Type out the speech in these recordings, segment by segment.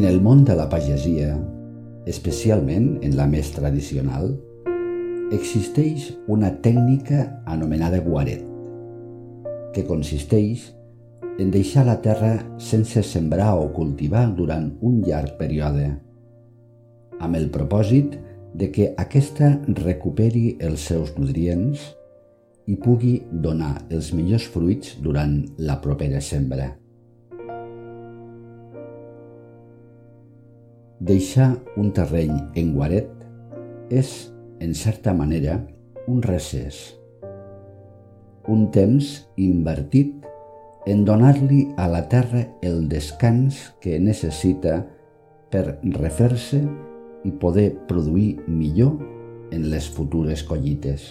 En el món de la pagesia, especialment en la més tradicional, existeix una tècnica anomenada guaret, que consisteix en deixar la terra sense sembrar o cultivar durant un llarg període, amb el propòsit de que aquesta recuperi els seus nutrients i pugui donar els millors fruits durant la propera sembra. Deixar un terreny en guaret és, en certa manera, un recés, un temps invertit en donar-li a la terra el descans que necessita per refer-se i poder produir millor en les futures collites.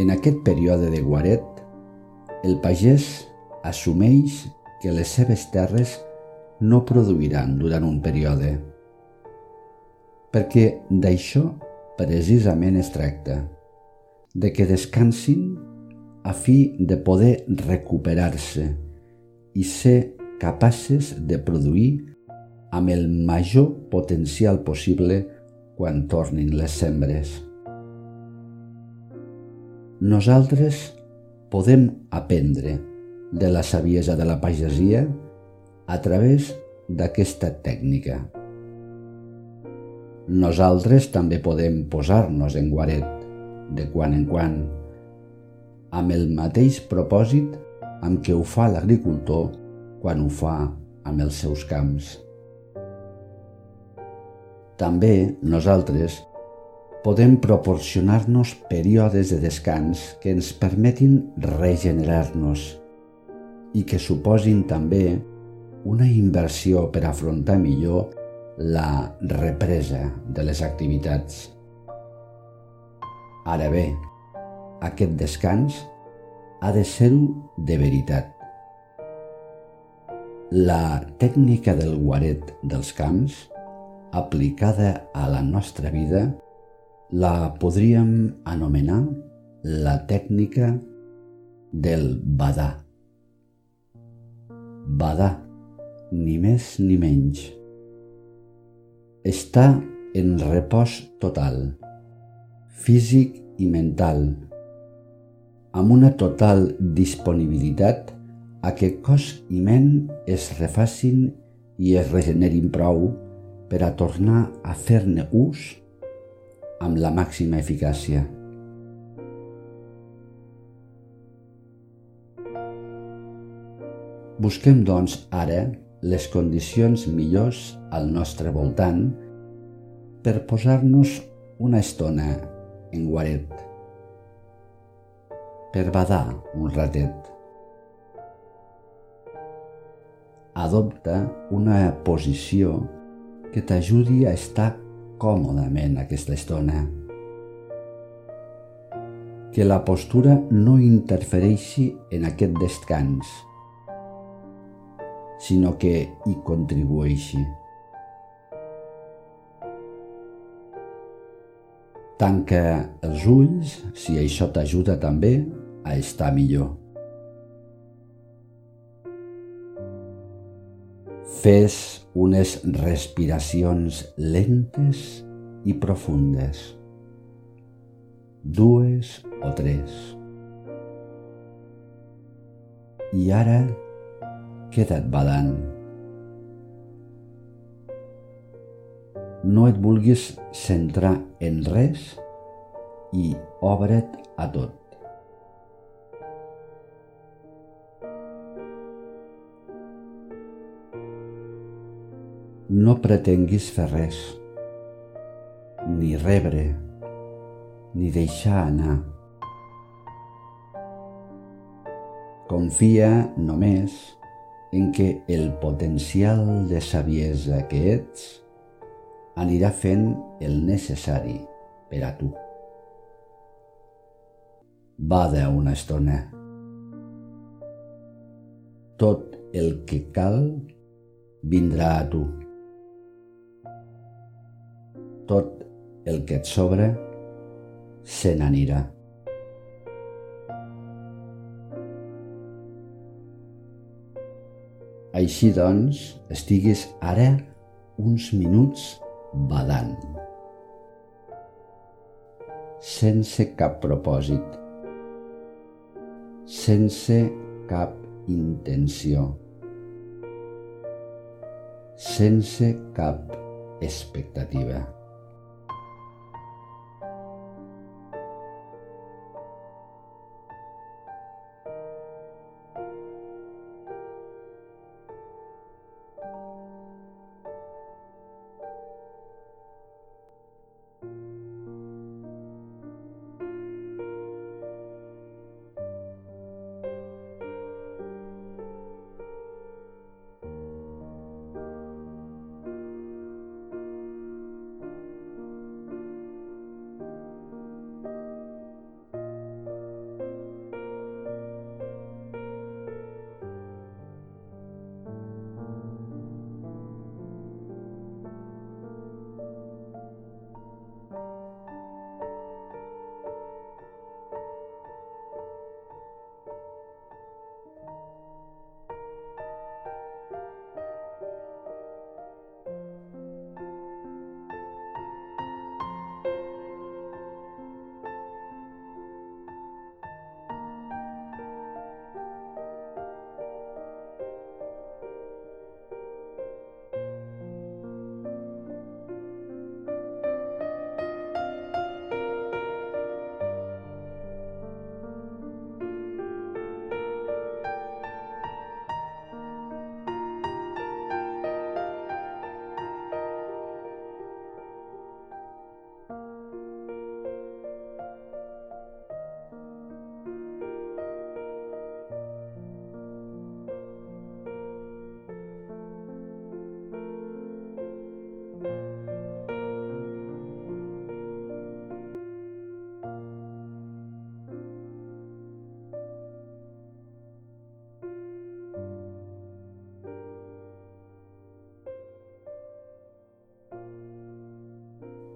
En aquest període de guaret, el pagès assumeix que les seves terres no produiran durant un període, perquè d'això precisament es tracta, de que descansin a fi de poder recuperar-se i ser capaces de produir amb el major potencial possible quan tornin les sembres. Nosaltres podem aprendre de la saviesa de la pagesia a través d'aquesta tècnica. Nosaltres també podem posar-nos en guaret de quan en quan amb el mateix propòsit amb què ho fa l'agricultor quan ho fa amb els seus camps. També nosaltres podem proporcionar-nos períodes de descans que ens permetin regenerar-nos i que suposin també una inversió per afrontar millor la represa de les activitats. Ara bé, aquest descans ha de ser-ho de veritat. La tècnica del guaret dels camps, aplicada a la nostra vida, la podríem anomenar la tècnica del badà. Badà, ni més ni menys. Està en repòs total, físic i mental, amb una total disponibilitat a que cos i ment es refacin i es regenerin prou per a tornar a fer-ne ús amb la màxima eficàcia. Busquem, doncs, ara les condicions millors al nostre voltant per posar-nos una estona en guaret per badar un ratet. Adopta una posició que t'ajudi a estar còmodament aquesta estona. Que la postura no interfereixi en aquest descans, sinó que hi contribueixi. Tanca els ulls si això t'ajuda també a estar millor. Fes unes respiracions lentes i profundes, dues o tres. I ara queda't badant. No et vulguis centrar en res i obre't a tot. No pretenguis fer res, ni rebre, ni deixar anar. Confia només en que el potencial de saviesa que ets anirà fent el necessari per a tu. Bada una estona. Tot el que cal vindrà a tu tot el que et sobra se n'anirà. Així doncs, estigues ara uns minuts badant, sense cap propòsit, sense cap intenció, sense cap expectativa.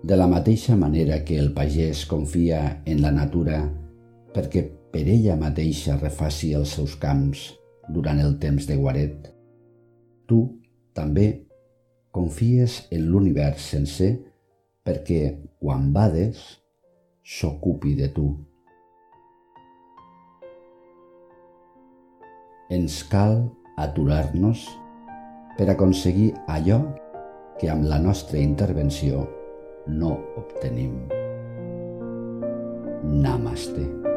De la mateixa manera que el pagès confia en la natura perquè per ella mateixa refaci els seus camps durant el temps de guaret, tu també confies en l'univers sencer perquè quan bades s'ocupi de tu. Ens cal aturar-nos per aconseguir allò que amb la nostra intervenció no obtenim. Namaste.